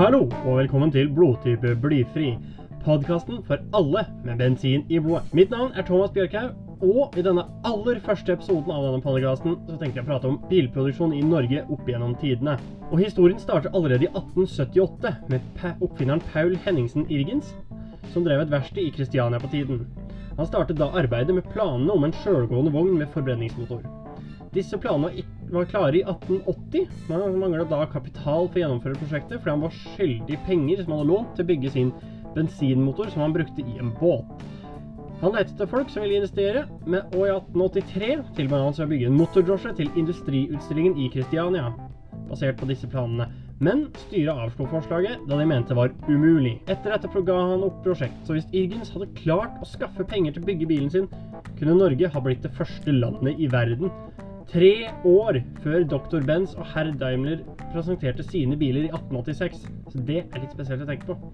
Hallo, og velkommen til Blodtype blyfri. Podkasten for alle med bensin i blodet. Mitt navn er Thomas Bjørkhaug, og i denne aller første episoden av denne podkasten så tenkte jeg å prate om bilproduksjon i Norge opp gjennom tidene. Og historien starter allerede i 1878 med oppfinneren Paul Henningsen Irgens, som drev et verksted i Kristiania på tiden. Han startet da arbeidet med planene om en sjølgående vogn med forbrenningsmotor. Disse planene var klare i 1880, men manglet da kapital for å gjennomføre prosjektet, fordi han var skyldig penger som han hadde lånt til å bygge sin bensinmotor som han brukte i en båt. Han lette etter folk som ville investere, og i 1883 tilbød han seg å bygge en motordrosje til industriutstillingen i Kristiania, basert på disse planene. Men styret avslo forslaget, da de mente det var umulig. Etter dette ga han opp prosjekt, så hvis Irgens hadde klart å skaffe penger til å bygge bilen sin, kunne Norge ha blitt det første landet i verden Tre år før Dr. Benz og herr Daimler presenterte sine biler i 1886. Så det er litt spesielt å tenke på.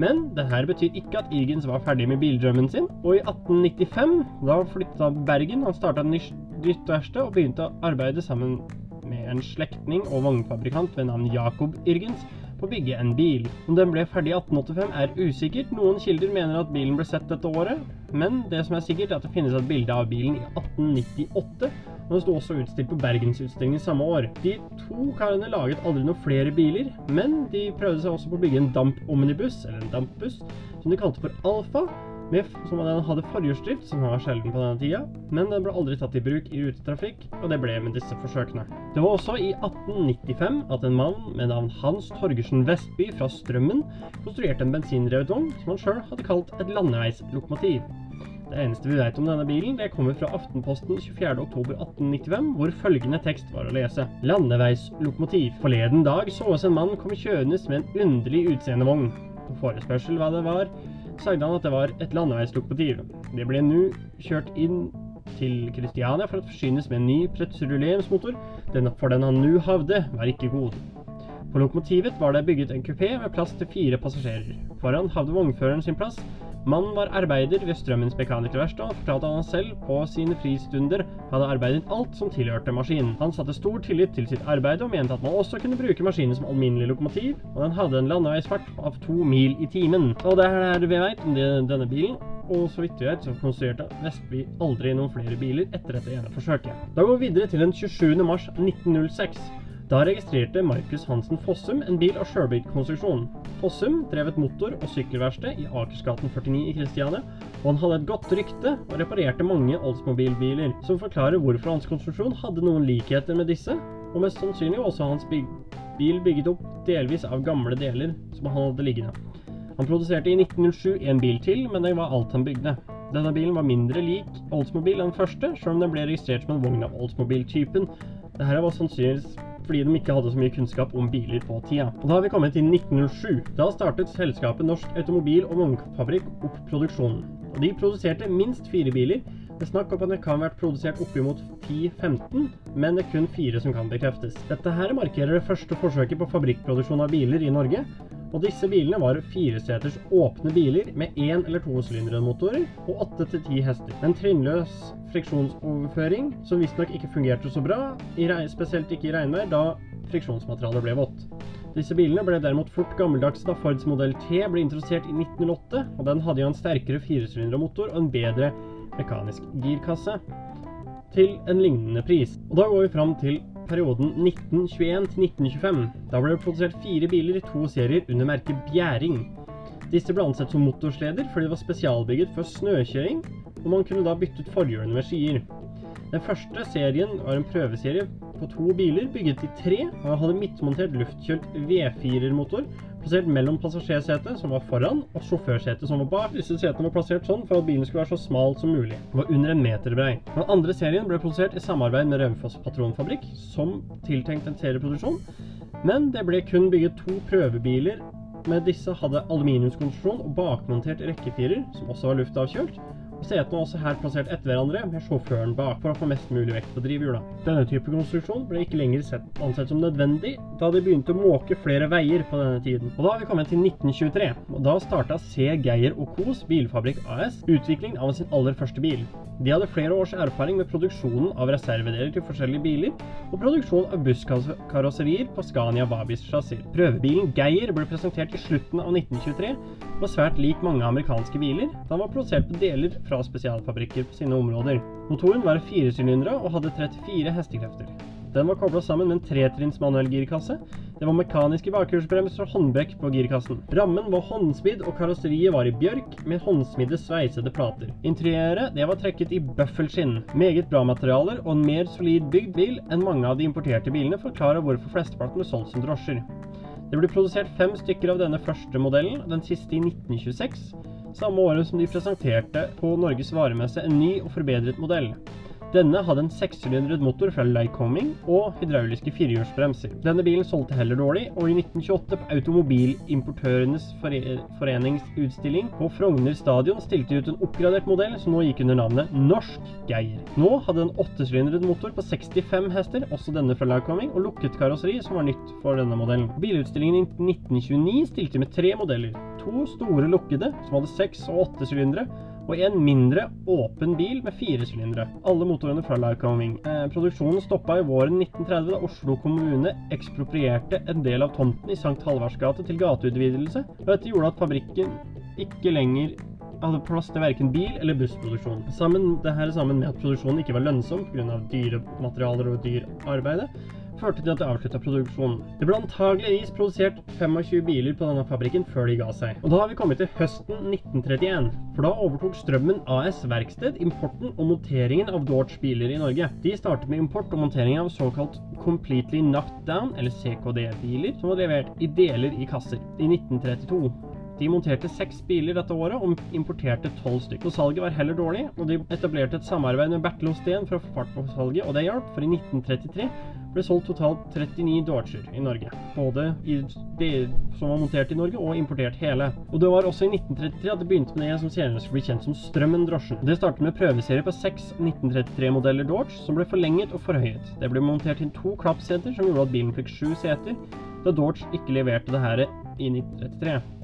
Men dette betyr ikke at Irgens var ferdig med bildrømmen sin. Og i 1895, da flytta Bergen. Han starta nytt verksted og begynte å arbeide sammen med en slektning og vognfabrikant ved navn Jakob Irgens på å bygge en bil. Om den ble ferdig i 1885 er usikkert. Noen kilder mener at bilen ble sett dette året, men det som er sikkert er at det finnes et bilde av bilen i 1898 og den sto også utstilt på Bergensutstillingen samme år. De to karene laget aldri noen flere biler, men de prøvde seg også på å bygge en damp-omnibus, eller en dampbuss, som de kalte for Alfa. Med, som den hadde forhjulsdrift, som var sjelden på denne tida, men den ble aldri tatt i bruk i rutetrafikk, og det ble med disse forsøkene. Det var også i 1895 at en mann med navn Hans Torgersen Vestby fra Strømmen konstruerte en bensindrevet vogn som han sjøl hadde kalt et landeveislokomotiv. Det eneste vi vet om denne bilen, det kommer fra Aftenposten 24.10.1895, hvor følgende tekst var å lese. Landeveislokomotiv. Forleden dag så oss en mann komme kjørende med en underlig utseende vogn. På forespørsel hva det var, sagde han at det var et landeveislokomotiv. Det ble nå kjørt inn til Kristiania for å forsynes med en ny petroleumsmotor, for den han nå hadde, var ikke god. På lokomotivet var det bygget en kupé med plass til fire passasjerer. Foran hadde vognføreren sin plass, Mannen var arbeider ved Strømmens mekanikerverksted og fortalte at han selv på sine fristunder hadde arbeidet alt som tilhørte maskinen. Han satte stor tillit til sitt arbeid og mente at man også kunne bruke maskinen som alminnelig lokomotiv, og den hadde en landeveisfart av to mil i timen. Og det er det vi veit om denne bilen. Og så vidt vi vet, så konstruerte Vestby aldri noen flere biler etter dette ene forsøket. Da går vi videre til den 27. mars 1906. Da registrerte Markus Hansen Fossum en bil av sjølbygd konstruksjon. Fossum drev et motor- og sykkelverksted i Akersgaten 49 i Kristiania, og han hadde et godt rykte og reparerte mange Oldsmobil-biler, som forklarer hvorfor hans konstruksjon hadde noen likheter med disse, og mest sannsynlig også hans bil bygget opp delvis av gamle deler som han hadde liggende. Han produserte i 1907 en bil til, men det var alt han bygde. Denne bilen var mindre lik Oldsmobil enn den første, selv om den ble registrert som en vogn av Oldsmobil-typen. Dette var sannsynligvis fordi de ikke hadde så mye kunnskap om biler på tida. Og Da har vi kommet til 1907. Da startet selskapet Norsk Automobil- og Vognfabrikk opp produksjonen. Og De produserte minst fire biler. Det er snakk om at det kan ha vært produsert oppimot 10-15, men det er kun fire som kan bekreftes. Dette her markerer det første forsøket på fabrikkproduksjon av biler i Norge, og disse bilene var fireseters åpne biler med én eller to motorer og åtte til ti hester. En trinnløs friksjonsoverføring som visstnok ikke fungerte så bra, spesielt ikke i regnvær, da friksjonsmaterialet ble vått. Disse bilene ble derimot fort gammeldagse da Fords modell T ble introdusert i 1908, og den hadde jo en sterkere firesylindra motor og en bedre mekanisk girkasse til en lignende pris. Og da går vi fram til perioden 1921 til 1925. Da ble det produsert fire biler i to serier under merket Bjæring. Disse ble ansett som motorsleder fordi de var spesialbygget for snøkjøring, og man kunne da bytte ut forhjulene med skier. Den første serien var en prøveserie på to biler bygget i tre og hadde midtmontert luftkjølt V4-motor plassert mellom passasjersetet, som var foran, og sjåførsetet, som var bak. Disse setene var plassert sånn for at bilen skulle være så smal som mulig. Den var under en meter brei. Den andre serien ble produsert i samarbeid med Raufoss Patronfabrikk, som tiltenkt en serieproduksjon, men det ble kun bygget to prøvebiler med disse hadde aluminiumskonstruksjon og bakmontert rekkefirer, som også var luftavkjølt, Setene var også her plassert etter hverandre, med sjåføren bak, for å få mest mulig vekt på drivhjula. Denne type konstruksjon ble ikke lenger sett, ansett som nødvendig, da de begynte å måke flere veier på denne tiden. Og da har vi kommet til 1923, og da starta C. Geier og Kos Bilfabrikk AS utvikling av sin aller første bil. De hadde flere års erfaring med produksjonen av reservedeler til forskjellige biler, og produksjon av busskarosserier på Scania Vabis chassiser. Prøvebilen Geir ble presentert i slutten av 1923, og var svært lik mange amerikanske biler, da den var produsert på deler fra spesialfabrikker på sine områder. Motoren var firesylindra og hadde 34 hestekrefter. Den var kobla sammen med en tretrinns manuell girkasse. Det var mekaniske bakhjulsbremser og håndbrekk på girkassen. Rammen var håndsmidd, og karosseriet var i bjørk med håndsmidde sveisede plater. Interiøret det var trekket i bøffelskinn. Meget bra materialer og en mer solid bygd bil enn mange av de importerte bilene forklarer hvorfor flesteparten ble solgt som drosjer. Det ble produsert fem stykker av denne første modellen, den siste i 1926, samme året som de presenterte på Norges varemesse en ny og forbedret modell. Denne hadde en sekssylindret motor fra Lycoming og hydrauliske firehjulsbremser. Denne bilen solgte heller dårlig, og i 1928 på Automobilimportørenes foreningsutstilling på Frogner stadion stilte de ut en oppgradert modell som nå gikk under navnet Norsk Geir. Nå hadde en åttesylindret motor på 65 hester, også denne fra Lycoming, og lukket karosseri, som var nytt for denne modellen. Bilutstillingen i 1929 stilte med tre modeller. To store lukkede, som hadde seks og åtte sylindere, og en mindre, åpen bil med fire sylindere. Alle motorene fra Lycoming. Eh, produksjonen stoppa i våren 1930 da Oslo kommune eksproprierte en del av tomten i St. Halvards gate til gateutvidelse, og dette gjorde at fabrikken ikke lenger hadde plass til verken bil- eller bussproduksjon. Sammen, det sammen med at produksjonen ikke var lønnsom pga. dyre materialer og dyr arbeide, førte til at de avslutta produksjonen. Det ble antageligvis produsert 25 biler på denne fabrikken før de ga seg. Og da har vi kommet til høsten 1931, for da overtok Strømmen AS verksted importen og monteringen av Dodge biler i Norge. De startet med import og montering av såkalt Completely Knocked Down, eller CKD-biler, som var levert i deler i kasser. I 1932 de monterte seks biler dette året og importerte tolv stykker. Salget var heller dårlig, og de etablerte et samarbeid med Bertil Osten for å få fart på salget, og det hjalp, for i 1933 ble solgt totalt 39 Dodger i Norge. Både i som var montert i Norge, og importert hele. Og det var også i 1933 at det begynte med det som senere skulle bli kjent som Strømmen-drosjen. Det startet med prøveserie på seks 1933-modeller Dodge, som ble forlenget og forhøyet. Det ble montert inn to klappseter, som gjorde at bilen fikk sju seter, da Dodge ikke leverte det her i 1933.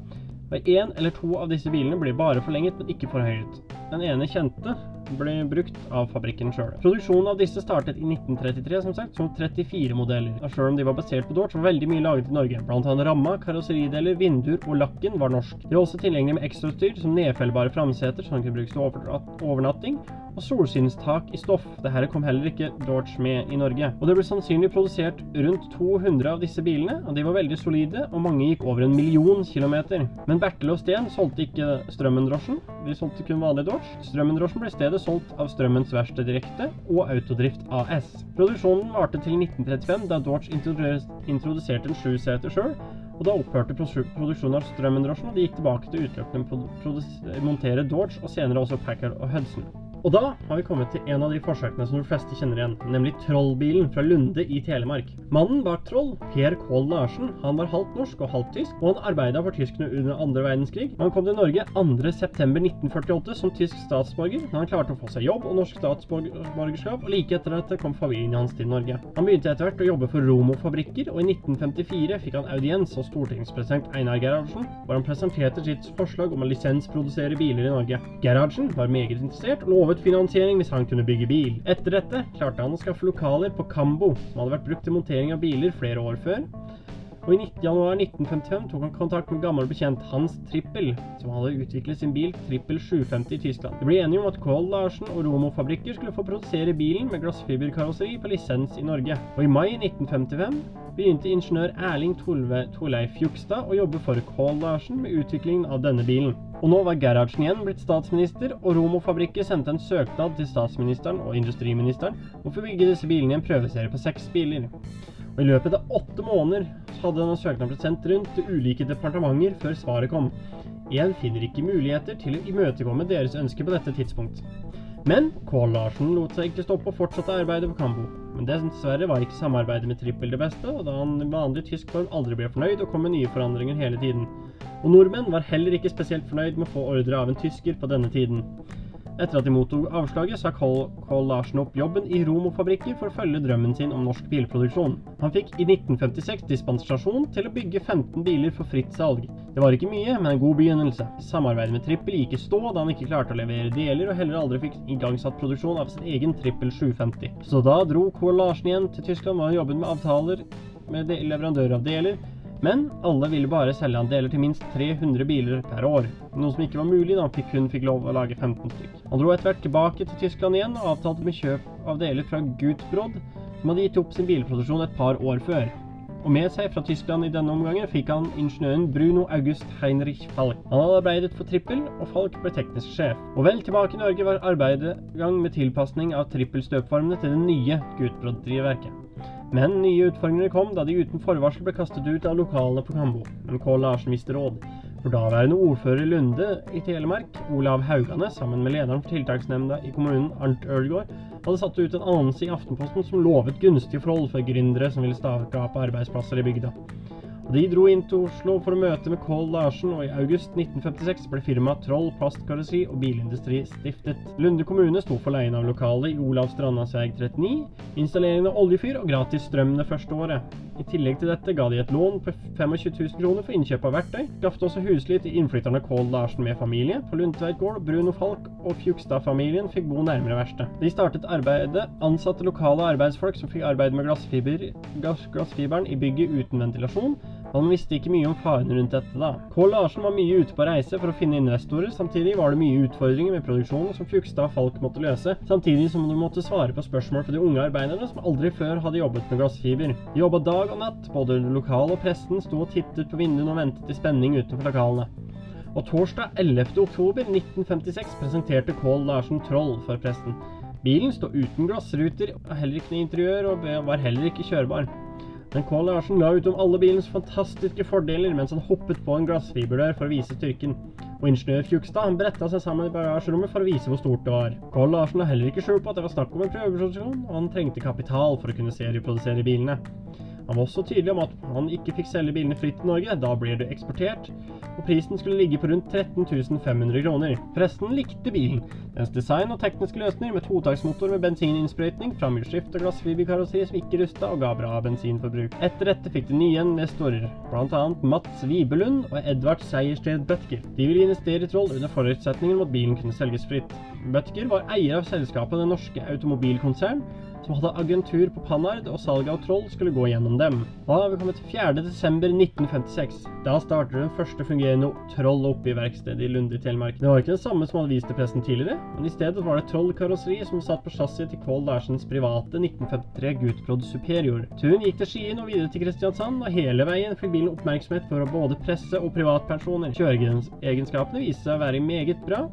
Og Én eller to av disse bilene blir bare forlenget, men ikke forhøyet. Den ene kjente ble brukt av fabrikken sjøl. Produksjonen av disse startet i 1933 som sagt, som 34 modeller. Sjøl om de var basert på Dodge, var veldig mye laget i Norge. Blant annet ramma, karosserideler, vinduer og lakken var norsk. De var også tilgjengelig med ekstrautstyr som nedfellbare framseter som kunne brukes til overnatting, og solskinnstak i stoff. Dette kom heller ikke Dodge med i Norge. Og det ble sannsynlig produsert rundt 200 av disse bilene, og de var veldig solide, og mange gikk over en million kilometer. Men Bertel og Steen solgte ikke Strømmen-drosjen, de solgte kun vanlig Dodge. Strømmen-drosjen ble i stedet solgt av Strømmens Verksted Direkte og Autodrift AS. Produksjonen varte til 1935, da Dodge introduserte en sjuseter sjøl, og da opphørte produksjonen av Strømmen-drosjen, og de gikk tilbake til utelukkende å montere Dodge, og senere også Packard og Hudson. Og da har vi kommet til en av de forsøkene som de fleste kjenner igjen, nemlig Trollbilen fra Lunde i Telemark. Mannen bak Troll, Per Kål Larsen, han var halvt norsk og halvt tysk, og han arbeida for tyskerne under andre verdenskrig. Han kom til Norge 2.9.1948 som tysk statsborger, da han klarte å få seg jobb og norsk statsborgerskap, og like etter dette kom familien hans til Norge. Han begynte etter hvert å jobbe for Romo-fabrikker, og i 1954 fikk han audiens hos stortingspresident Einar Gerhardsen, hvor han presenterte sitt forslag om å lisensprodusere biler i Norge. Gerhardsen var meget interessert, og lovet finansiering hvis han kunne bygge bil. Etter dette klarte han å skaffe lokaler på Cambo, som hadde vært brukt til montering av biler flere år før. Og i januar 1955 tok han kontakt med gammel bekjent Hans Trippel, som hadde utviklet sin bil Trippel 750 i Tyskland. De ble enige om at Kohl Larsen og Romo-fabrikker skulle få produsere bilen med glassfiberkarosseri på lisens i Norge. Og i mai 1955 begynte ingeniør Erling Tolve Torleif Fjugstad å jobbe for Kohl Larsen med utviklingen av denne bilen. Og nå var Gerhardsen igjen blitt statsminister, og Romo-fabrikker sendte en søknad til statsministeren og industriministeren om å få bygge disse bilene i en prøveserie på seks biler. I løpet av åtte måneder hadde denne søknaden blitt sendt rundt til ulike departementer før svaret kom. En finner ikke muligheter til å imøtekomme deres ønsker på dette tidspunkt. Men Kål Larsen lot seg ikke stoppe og fortsatte arbeidet på Kambo. Men dessverre var ikke samarbeidet med Trippel det beste, og da han i vanlig tysk form aldri ble fornøyd og kom med nye forandringer hele tiden. Og nordmenn var heller ikke spesielt fornøyd med å få ordre av en tysker på denne tiden. Etter at de mottok avslaget, sa Cole Larsen opp jobben i Romo-fabrikker for å følge drømmen sin om norsk bilproduksjon. Han fikk i 1956 dispensasjon til å bygge 15 biler for fritt salg. Det var ikke mye, men en god begynnelse. Samarbeidet med Trippel gikk i stå da han ikke klarte å levere deler, og heller aldri fikk igangsatt produksjon av sin egen Trippel 750. Så da dro Cole Larsen igjen til Tyskland og jobbet med avtaler med leverandører av deler, men alle ville bare selge han deler til minst 300 biler per år, noe som ikke var mulig da han kun fikk lov å lage 15 stykk. Han dro etter hvert tilbake til Tyskland igjen og avtalte med kjøp av deler fra Gutbrod, som hadde gitt opp sin bilproduksjon et par år før. Og med seg fra Tyskland i denne omgangen fikk han ingeniøren Bruno August Heinrich Falk. Han hadde arbeidet for Trippel, og Falk ble teknisk sjef. Og vel tilbake i Norge var arbeidet i gang med tilpasning av trippelstøpformene til det nye Gutbrod-drivverket. Men nye utfordringer kom da de uten forvarsel ble kastet ut av lokalene på Kambo. Men K. Larsen viste råd. For daværende ordfører i Lunde i Telemark, Olav Haugane, sammen med lederen for tiltaksnemnda i kommunen, Arnt Ørgaard, hadde satt ut en annonse i Aftenposten som lovet gunstige forhold for gründere som ville skape arbeidsplasser i bygda. De dro inn til Oslo for å møte med Kål Larsen, og i august 1956 ble firmaet Troll Plastkarosseri og Bilindustri stiftet. Lunde kommune sto for leien av lokalet i Olav Strandas vei 39, installeringen av oljefyr og gratis strøm det første året. I tillegg til dette ga de et lån på 25 000 kroner for innkjøp av verktøy. Skaffet også husly til innflytterne Kål Larsen med familie på Lundtveit gård. Bruno Falk og Fjugstad-familien fikk bo nærmere verkstedet. De startet arbeidet, ansatte lokale arbeidsfolk som fikk arbeide med glassfiber, glassfiberen i bygget uten ventilasjon. Han visste ikke mye om farene rundt dette da. K. Larsen var mye ute på reise for å finne investorer, samtidig var det mye utfordringer med produksjonen som Fjugstad og Falk måtte løse, samtidig som de måtte svare på spørsmål fra de unge arbeiderne som aldri før hadde jobbet med glassfiber. De jobba dag og natt, både lokal og presten sto og tittet på vinduene og ventet i spenning utenfor lokalene. Og torsdag 11. oktober 1956 presenterte Kål Larsen Troll for presten. Bilen sto uten glassruter, heller ikke noe interiør, og var heller ikke kjørbar. Men Kvål Larsen la ut om alle bilens fantastiske fordeler mens han hoppet på en glassfiberdør for å vise styrken. Og ingeniør Fjugstad bretta seg sammen i bagasjerommet for å vise hvor stort det var. Kvål Larsen har heller ikke skjult på at det var snakk om en prøveproduksjon, og han trengte kapital for å kunne serieprodusere bilene. Han var også tydelig om at han ikke fikk selge bilene fritt i Norge, da blir det eksportert, og prisen skulle ligge på rundt 13 500 kroner. Forresten likte bilen, dens design og tekniske løsninger med totaksmotor med bensininnsprøytning, framhjulsskift og glassfiberkarosseri som ikke rusta og ga bra bensinforbruk. Etter dette fikk de nye investorer, bl.a. Mats Wibelund og Edvard Seiersted Bøtker. De ville investere i Troll under forutsetningen om at bilen kunne selges fritt. Bøtker var eier av selskapet Det Norske Automobilkonsern, som hadde agentur på Panhard, og salget av Troll skulle gå gjennom dem. Da har vi kommet til 4.12.1956. Da starter den første fungerende Troll oppe i verkstedet i Lunde i Telemark. Det var ikke det samme som hadde vist til pressen tidligere, men i stedet var det Troll karosseri som satt på chassiset til Kvål Larsens private 1953 Gutprod Superior. Turen gikk til Skien og videre til Kristiansand, og hele veien fikk bilen oppmerksomhet for både presse og privatpersoner. Kjøreegenskapene viste seg å være meget bra,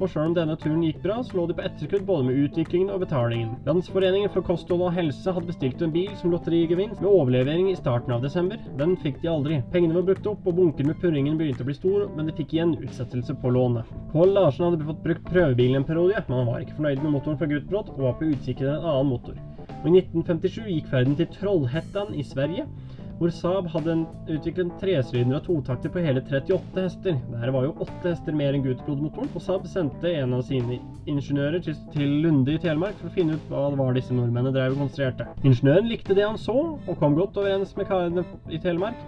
og selv om denne turen gikk bra, så lå de på etterskudd både med utviklingen og betalingen. Landsforeningen for kosthold og helse hadde bestilt en bil som lotterigevinst med overlevering i starten av desember. Den fikk de aldri. Pengene var brukt opp, og bunken med purringen begynte å bli stor, men de fikk igjen utsettelse på lånet. Pål Larsen hadde fått brukt prøvebilen en periode, men han var ikke fornøyd med motoren fra Gutbrot og var på utkikk etter en annen motor. Og I 1957 gikk ferden til Trollhättan i Sverige, hvor Saab hadde en, utviklet en tresylinder av totakter på hele 38 hester. Dette var jo 8 hester mer enn Gutbrod-motoren, og Saab sendte en av sine ingeniører til Lunde i Telemark for å finne ut hva det var disse nordmennene drev og konstruerte. Ingeniøren likte det han så, og kom godt overens med karene i Telemark.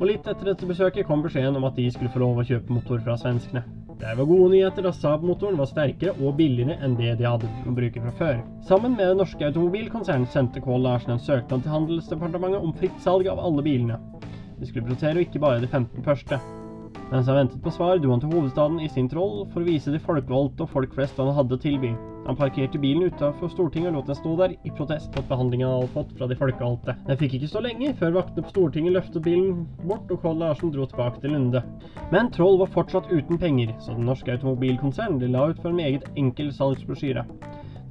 Og litt etter dette besøket kom beskjeden om at de skulle få lov å kjøpe motor fra svenskene. Det var gode nyheter da Saab-motoren var sterkere og billigere enn det de hadde å bruke fra før. Sammen med det norske automobilkonsernet sendte Kål Larsen en søknad til Handelsdepartementet om fritt salg av alle bilene. De skulle produsere ikke bare de 15 første. Mens han ventet på svar, dro han til hovedstaden i sin troll for å vise de folkevalgte og folk flest hva han hadde å tilby. Han parkerte bilen utenfor Stortinget og lot den stå der, i protest mot behandlingen han hadde fått fra de folkevalgte. Den fikk ikke stå lenge, før vaktene på Stortinget løftet bilen bort, og Kål Larsen dro tilbake til Lunde. Men Troll var fortsatt uten penger, så den norske automobilkonsernet la ut for en meget enkel salgsbrosjyre.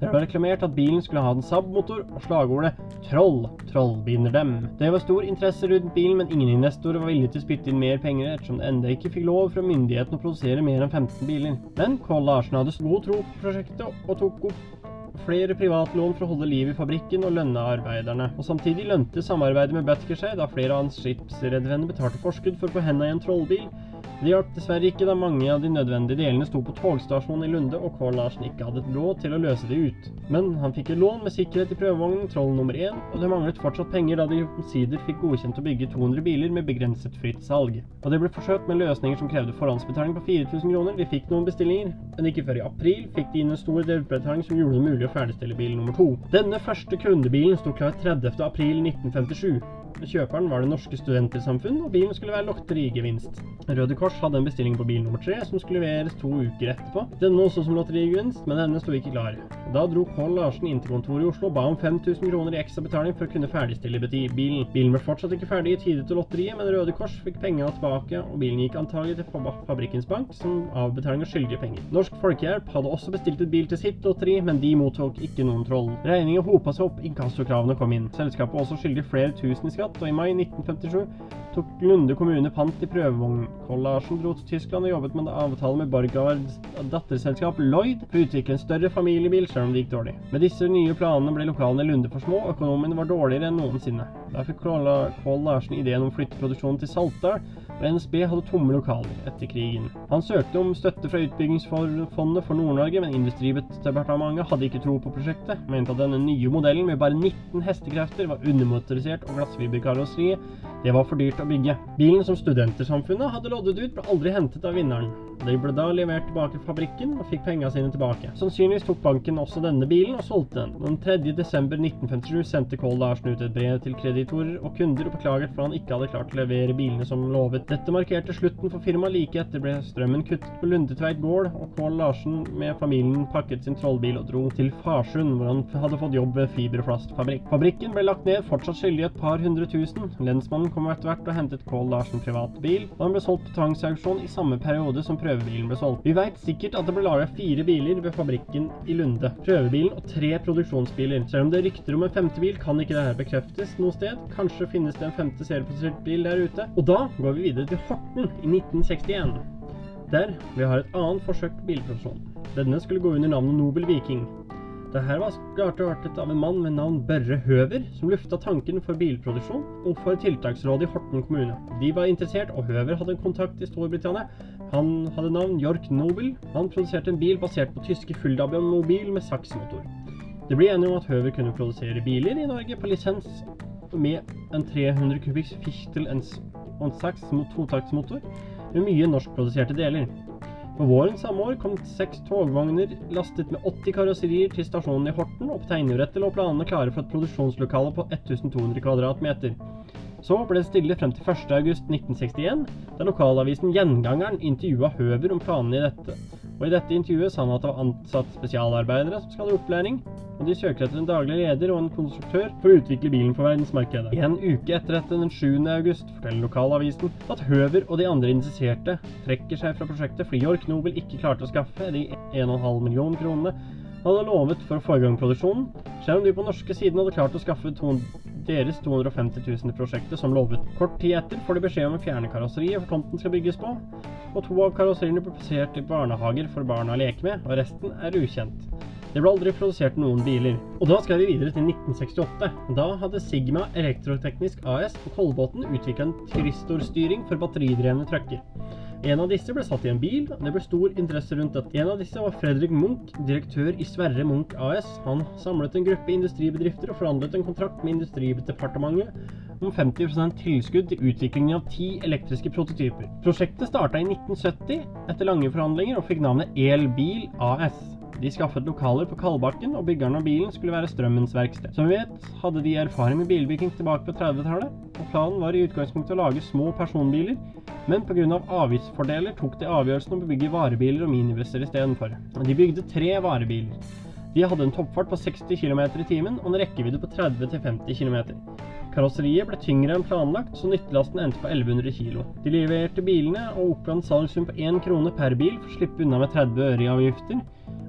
Det ble reklamert at bilen skulle ha en Saab-motor, og slagordet 'Troll, troll binder dem'. Det var stor interesse rundt bilen, men ingen investorer var villige til å spytte inn mer penger, ettersom det enda ikke fikk lov fra myndighetene å produsere mer enn 15 biler. Men Kål Larsen hadde god tro på prosjektet, og tok opp flere privatlån for å holde liv i fabrikken og lønne arbeiderne. Og samtidig lønte samarbeidet med Butker seg, da flere av hans skipsreddervenner betalte forskudd for å få henda i en trollbil, Det hjalp dessverre ikke da mange av de nødvendige delene sto på togstasjonen i Lunde og Kål Larsen ikke hadde et råd til å løse det ut. Men han fikk et lån med sikkerhet i prøvevognen Troll nummer én, og det manglet fortsatt penger da de omsider fikk godkjent å bygge 200 biler med begrenset fritt salg. Og det ble forsøkt med løsninger som krevde forhåndsbetaling på 4000 kroner. Vi fikk noen bestillinger, men ikke før i april fikk de inn en stor delbetaling som gjorde det mulig å ferdigstille bil nummer to. Denne første kundebilen sto klar 30. april 1957. Kjøperen var Det Norske Studentersamfunn, og bilen skulle være lotterigevinst. Røde Kors hadde en bestilling på bil nummer tre, som skulle leveres to uker etterpå. Denne også som lotterigevinst, men denne sto ikke klar. Da dro Pål Larsen inn til kontoret i Oslo og ba om 5000 kroner i ekstra betaling for å kunne ferdigstille bilen. Bilen ble fortsatt ikke ferdig i tide til lotteriet, men Røde Kors fikk pengene tilbake, og bilen gikk antagelig til Fabrikkens Bank som avbetaling av skyldige penger. Norsk Folkehjelp hadde også bestilt et bil til sitt lotteri, men de mottok ikke noen troll. Regningen hopa seg opp, inkassokravene kom inn. Selskapet også skyldig flere tusen i skatt, og i mai 1957 tok Lunde kommune pant i prøvevognkollasjen, dro til Tyskland og jobbet med en avtale med Borgards datterselskap Lloyd for å utvikle en større familiebil, selv om det gikk dårlig. Med disse nye planene ble lokalene i Lunde for små, og økonomien var dårligere enn noensinne. Da fikk Kål Larsen ideen om å flytte produksjonen til Saltdal, og NSB hadde tomme lokaler etter krigen. Han søkte om støtte fra Utbyggingsfondet for Nord-Norge, men Industridepartementet hadde ikke tro på prosjektet, mente at denne nye modellen med bare 19 hestekrefter var undermotorisert og glassfiberkarosseriet det var for dyrt å bygge. Bilen som Studentersamfunnet hadde loddet ut, ble aldri hentet av vinneren. De ble da levert tilbake til fabrikken og fikk pengene sine tilbake. Sannsynligvis tok banken også denne bilen og solgte den. Den 3. desember 1957 sendte Kål Larsen ut et brev til kreditorer og kunder og beklaget for han ikke hadde klart å levere bilene som lovet. Dette markerte slutten for firmaet. Like etter ble strømmen kuttet på Lundetveit gård, og Pål Larsen med familien pakket sin trollbil og dro til Farsund, hvor han hadde fått jobb ved fiberplastfabrikk. Fabrikken ble lagt ned, fortsatt skyldig et par hundre tusen. Lensmannen kom etter hvert og hentet Pål Larsen privat bil, og han ble solgt på tvangsauksjon i samme periode som prøvebilen ble solgt. Vi veit sikkert at det ble laga fire biler ved fabrikken i Lunde. Prøvebilen og tre produksjonsbiler. Selv om det er rykter om en femte bil, kan ikke dette bekreftes noe sted. Kanskje finnes det en femte serieprodusert bil der ute. Og da går vi videre til Horten i 1961. Der vi har et annet forsøk på bilproduksjon. Denne skulle gå under navnet Nobel Viking. Det her var startet av en mann med navn Børre Høver, som lufta tanken for bilproduksjon og for tiltaksrådet i Horten kommune. De var interessert, og Høver hadde en kontakt i Storbritannia. Han hadde navn York Nobel. Han produserte en bil basert på tyske Fulldabian Mobil med saksmotor. Det ble enige om at Høver kunne produsere biler i Norge på lisens med en 300 kubikks Fichtel og en seks totaktsmotor med mye norskproduserte deler. På våren samme år kom seks togvogner lastet med 80 karosserier til stasjonen i Horten, og på tegnebrettet lå planene klare for et produksjonslokale på 1200 kvadratmeter. Så ble det stille frem til 1.8.1961, da lokalavisen Gjengangeren intervjua Høver om planene i dette. Og I dette intervjuet sa han at det var ansatt spesialarbeidere som skal ha opplæring, og de søker etter en daglig leder og en konstruktør for å utvikle bilen for verdensmarkedet. En uke etter dette, den 7. august, forteller lokalavisen at Høver og de andre interesserte trekker seg fra prosjektet fordi York Nobel ikke klarte å skaffe de 1,5 millioner kronene han hadde lovet for å få i gang produksjonen, selv om de på norske siden hadde klart å skaffe deres 250 000 i prosjektet som lovet. Kort tid etter får de beskjed om å fjerne karosseriet for tomten skal bygges på, og to av karosseriene ble plassert i barnehager for barna å leke med, og resten er ukjent. Det ble aldri produsert noen biler. Og da skal vi videre til 1968. Da hadde Sigma Elektroteknisk AS på Kolbotn utvikla en tristorstyring for batteridrevne trucker. En av disse ble satt i en bil, og det ble stor interesse rundt dette. En av disse var Fredrik Munch, direktør i Sverre Munch AS. Han samlet en gruppe industribedrifter og forhandlet en kontrakt med Industridepartementet om 50% tilskudd til utviklingen av ti elektriske prototyper. Prosjektet starta i 1970 etter lange forhandlinger og fikk navnet Elbil AS. De skaffet lokaler på Kalbakken, og byggeren av bilen skulle være Strømmens verksted. Som vi vet, hadde de erfaring med bilbygging tilbake på 30-tallet, og planen var i utgangspunktet å lage små personbiler, men pga. avgiftsfordeler tok de avgjørelsen om å bygge varebiler og minibusser istedenfor. De bygde tre varebiler. De hadde en toppfart på 60 km i timen og en rekkevidde på 30-50 km. Karosseriet ble tyngre enn planlagt, så nyttelasten endte på 1100 kg. De leverte bilene og oppga en salgssum på 1 krone per bil for å slippe unna med 30 øre i avgifter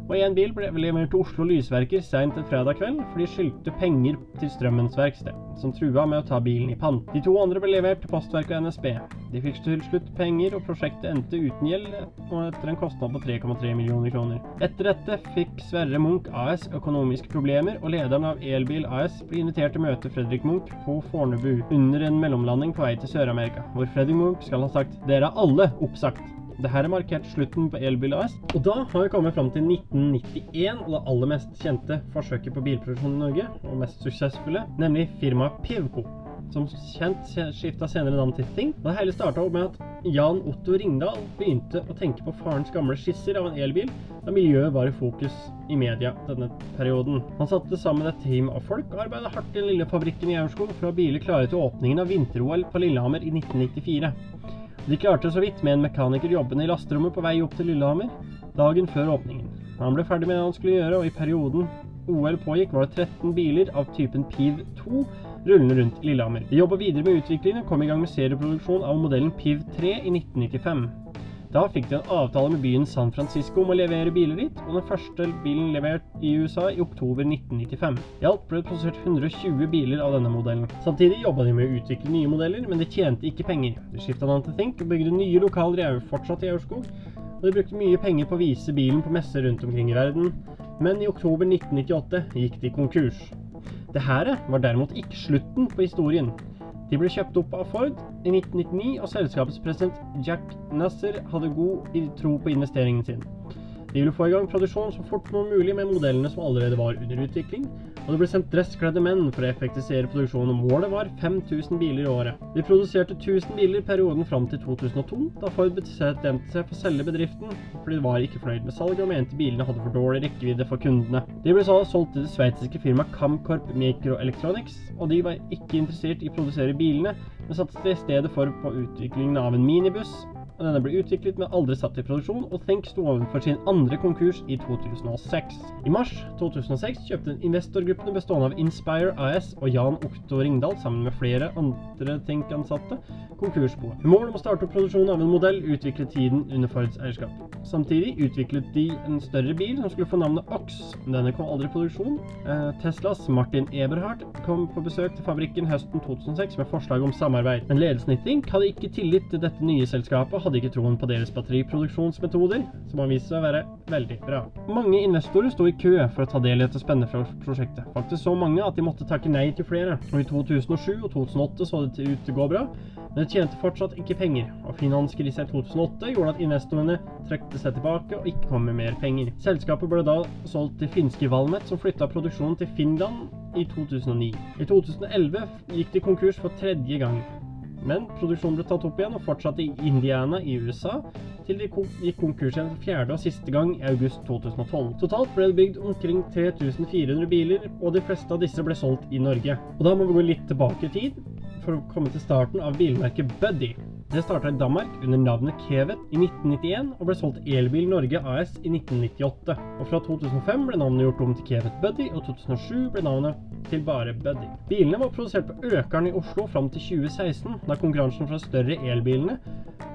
Og én bil ble levert til Oslo Lysverker seint en fredag kveld, for de skyldte penger til Strømmens verksted, som trua med å ta bilen i pant. De to andre ble levert til Postverket og NSB. De fikk til slutt penger, og prosjektet endte uten gjeld, og etter en kostnad på 3,3 millioner kroner. Etter dette fikk Sverre Munch AS økonomiske problemer, og lederen av Elbil AS ble invitert til å møte Fredrik Munch på Fornebu under en mellomlanding på vei til Sør-Amerika, hvor Fredrik Munch skal ha sagt 'Dere er alle oppsagt'. Det her er markert slutten på Elbil AS. Og da har vi kommet fram til 1991 og det aller mest kjente forsøket på bilproduksjon i Norge, og mest suksessfulle, nemlig firmaet Pivco. Som kjent skifta senere navn til Think. Det hele starta med at Jan Otto Ringdal begynte å tenke på farens gamle skisser av en elbil, da miljøet var i fokus i media denne perioden. Han satte sammen et team av folk og arbeidet hardt i den lille fabrikken i Aurskog for å ha biler klare til åpningen av vinter-OL på Lillehammer i 1994. De klarte så vidt med en mekaniker jobbende i lasterommet på vei opp til Lillehammer dagen før åpningen. Han ble ferdig med det han skulle gjøre, og i perioden OL pågikk, var det 13 biler av typen PIV 2 rullende rundt Lillehammer. De jobba videre med utviklingen og kom i gang med serieproduksjon av modellen PIV 3 i 1995. Da fikk de en avtale med byen San Francisco om å levere biler dit, og den første bilen levert i USA i oktober 1995. I alt ble det produsert 120 biler av denne modellen. Samtidig jobba de med å utvikle nye modeller, men de tjente ikke penger. De skifta navn til Think og bygde nye lokaler i fortsatt i Aurskog, og de brukte mye penger på å vise bilen på messer rundt omkring i verden, men i oktober 1998 gikk de konkurs. Det her var derimot ikke slutten på historien. De ble kjøpt opp av Ford i 1999, og selskapets president Jack Nasser hadde god tro på investeringen sin. De ville få i gang produksjon så fort som mulig med modellene som allerede var under utvikling, og det ble sendt dresskledde menn for å effektisere produksjonen. Målet var 5000 biler i året. De produserte 1000 biler i perioden fram til 2002, da Ford bestemte seg for å selge bedriften, fordi de var ikke fornøyd med salget og mente bilene hadde for dårlig rekkevidde for kundene. De ble så solgt til det sveitsiske firmaet Camcorp Microelectronics, og de var ikke interessert i å produsere bilene, men satset i stedet for på utviklingen av en minibuss denne ble utviklet, men aldri satt i produksjon, og Think sto overfor sin andre konkurs i 2006. I mars 2006 kjøpte investorgruppene bestående av Inspire AS og Jan Okto Ringdal, sammen med flere andre Think-ansatte, konkursboet. Med mål om å starte opp produksjonen av en modell utviklet tiden under Fords eierskap. Samtidig utviklet de en større bil som skulle få navnet Ox. Denne kom aldri i produksjon. Eh, Teslas Martin Eberhardt kom på besøk til fabrikken høsten 2006 med forslag om samarbeid, men ledelsen i Think hadde ikke tillit til dette nye selskapet hadde ikke troen på deres batteriproduksjonsmetoder, som har vist seg å være veldig bra. Mange investorer sto i kø for å ta del i dette spennende prosjektet. Faktisk så mange at de måtte takke nei til flere. Og I 2007 og 2008 så det ut til å gå bra, men det tjente fortsatt ikke penger. Og Finanskrisen i 2008 gjorde at investorene trekte seg tilbake og ikke kom med mer penger. Selskapet ble da solgt til finske Valmet, som flytta produksjonen til Finland i 2009. I 2011 gikk de konkurs for tredje gang. Men produksjonen ble tatt opp igjen og fortsatte i Indiana i USA, til de gikk konkurs igjen for fjerde og siste gang i august 2012. Totalt ble det bygd omkring 3400 biler, og de fleste av disse ble solgt i Norge. Og da må vi gå litt tilbake i tid, for å komme til starten av bilmerket Buddy. Det starta i Danmark under navnet Kevet i 1991 og ble solgt Elbil Norge AS i 1998. Og fra 2005 ble navnet gjort om til Kevet Buddy, og 2007 ble navnet til bare Buddy. Bilene var produsert på Økeren i Oslo fram til 2016, da konkurransen fra større elbilene,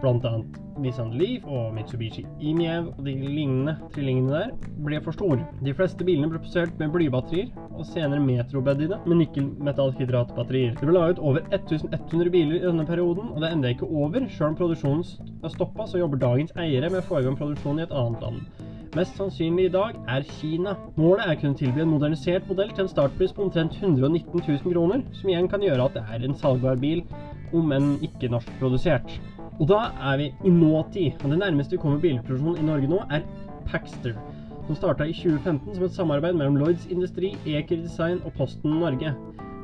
bl.a. Nissan Leaf og Mitsubishi Imiev og de lignende trillingene der, ble for stor. De fleste bilene ble produsert med blybatterier, og senere Metro-buddyene med nikkelmetallhydratbatterier. Det ble laget over 1100 biler i denne perioden, og det enda ikke over. Sjøl om produksjonen er stoppa, så jobber dagens eiere med å få i gang produksjon i et annet land. Mest sannsynlig i dag er Kina. Målet er å kunne tilby en modernisert modell til en startpris på omtrent 119 000 kroner, som igjen kan gjøre at det er en salgbar bil, om enn ikke norskprodusert. Og da er vi i nåtid, og det nærmeste vi kommer bilproduksjon i Norge nå, er Paxter, som starta i 2015 som et samarbeid mellom Lloyds Industri, Eker Design og Posten Norge.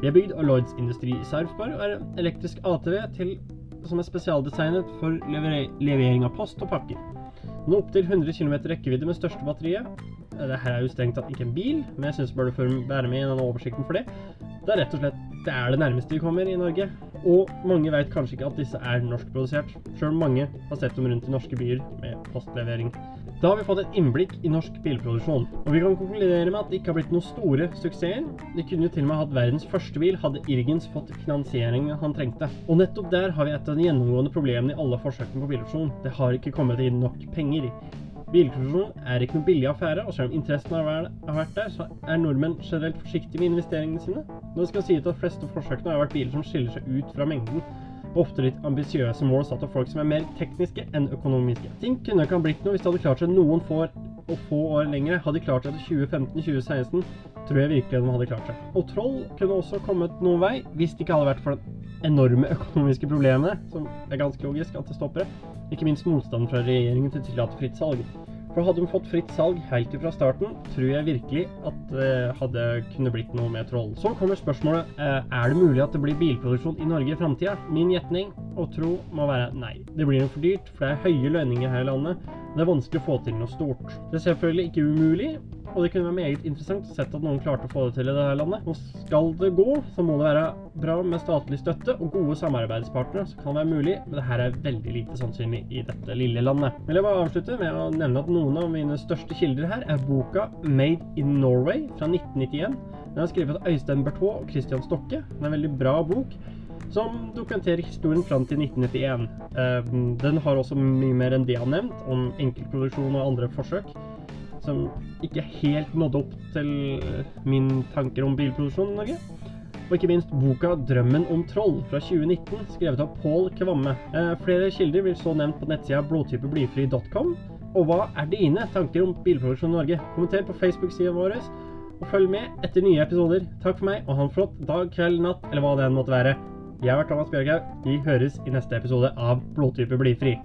De er bygd av Lloyds Industri i Sarpsborg og er en elektrisk ATV til, som er spesialdesignet for levering av post og pakker. Den har opptil 100 km rekkevidde med største batteriet. Dette er jo strengt tatt ikke en bil, men jeg syns bør du være med i denne oversikten for det. Det er rett og slett det er det nærmeste vi kommer i Norge. Og mange vet kanskje ikke at disse er norskprodusert, sjøl mange har sett dem rundt i norske byer med postlevering. Da har vi fått et innblikk i norsk bilproduksjon, og vi kan konkludere med at det ikke har blitt noen store suksesser. De kunne jo til og med hatt verdens første bil, hadde Irgens fått finansieringen han trengte. Og nettopp der har vi et av de gjennomgående problemene i alle forsøkene på bilproduksjon. Det har ikke kommet inn nok penger. Bilproduksjon er ikke noe billig affære, og selv om interessen har vært der, så er nordmenn generelt forsiktige med investeringene sine. Nå skal si at de fleste forsøkene har vært biler som skiller seg ut fra mengden, og ofte litt ambisiøse mål satt av folk som er mer tekniske enn økonomiske. Ting kunne ikke ha blitt noe hvis det hadde klart seg noen få og få år lenger. Hadde de klart seg til 2015-2016, tror jeg virkelig de hadde klart seg. Og Troll kunne også kommet noen vei hvis det ikke hadde vært for den enorme økonomiske problemene, som er ganske logisk at det stopper. Ikke minst motstanden fra regjeringen til å tillate fritt salg. For hadde de fått fritt salg helt fra starten, tror jeg virkelig at det hadde kunne blitt noe med Troll. Så kommer spørsmålet eh, er det mulig at det blir bilproduksjon i Norge i framtida. Min gjetning og tro må være nei. Det blir for dyrt, for det er høye lønninger her i landet. Det er vanskelig å få til noe stort. Det er selvfølgelig ikke umulig, og det kunne være meget interessant sett at noen klarte å få det til i dette landet. Og skal det gå, så må det være bra med statlig støtte og gode samarbeidspartnere som kan være mulig, men det her er veldig lite sannsynlig i dette lille landet. Vil jeg bare avslutte med å nevne at noen av mine største kilder her er boka Made in Norway fra 1991. Den er skrevet av Øystein Berthaud og Christian Stokke. Det er en veldig bra bok som dokumenterer historien fram til 1991. Den har også mye mer enn jeg har nevnt, om enkeltproduksjon og andre forsøk, som ikke helt nådde opp til min tanker om bilproduksjon i Norge. Og ikke minst boka 'Drømmen om troll' fra 2019, skrevet av Pål Kvamme. Eh, flere kilder vil så nevnt på nettsida blodtypeblyfri.com. Og hva er dine tanker om bilproduksjon i Norge? Kommenter på Facebook-sida vår, og følg med etter nye episoder. Takk for meg, og ha en flott dag, kveld, natt, eller hva det enn måtte være. Jeg har vært Thomas Bjørgaug. Vi høres i neste episode av Blodtype blir fri.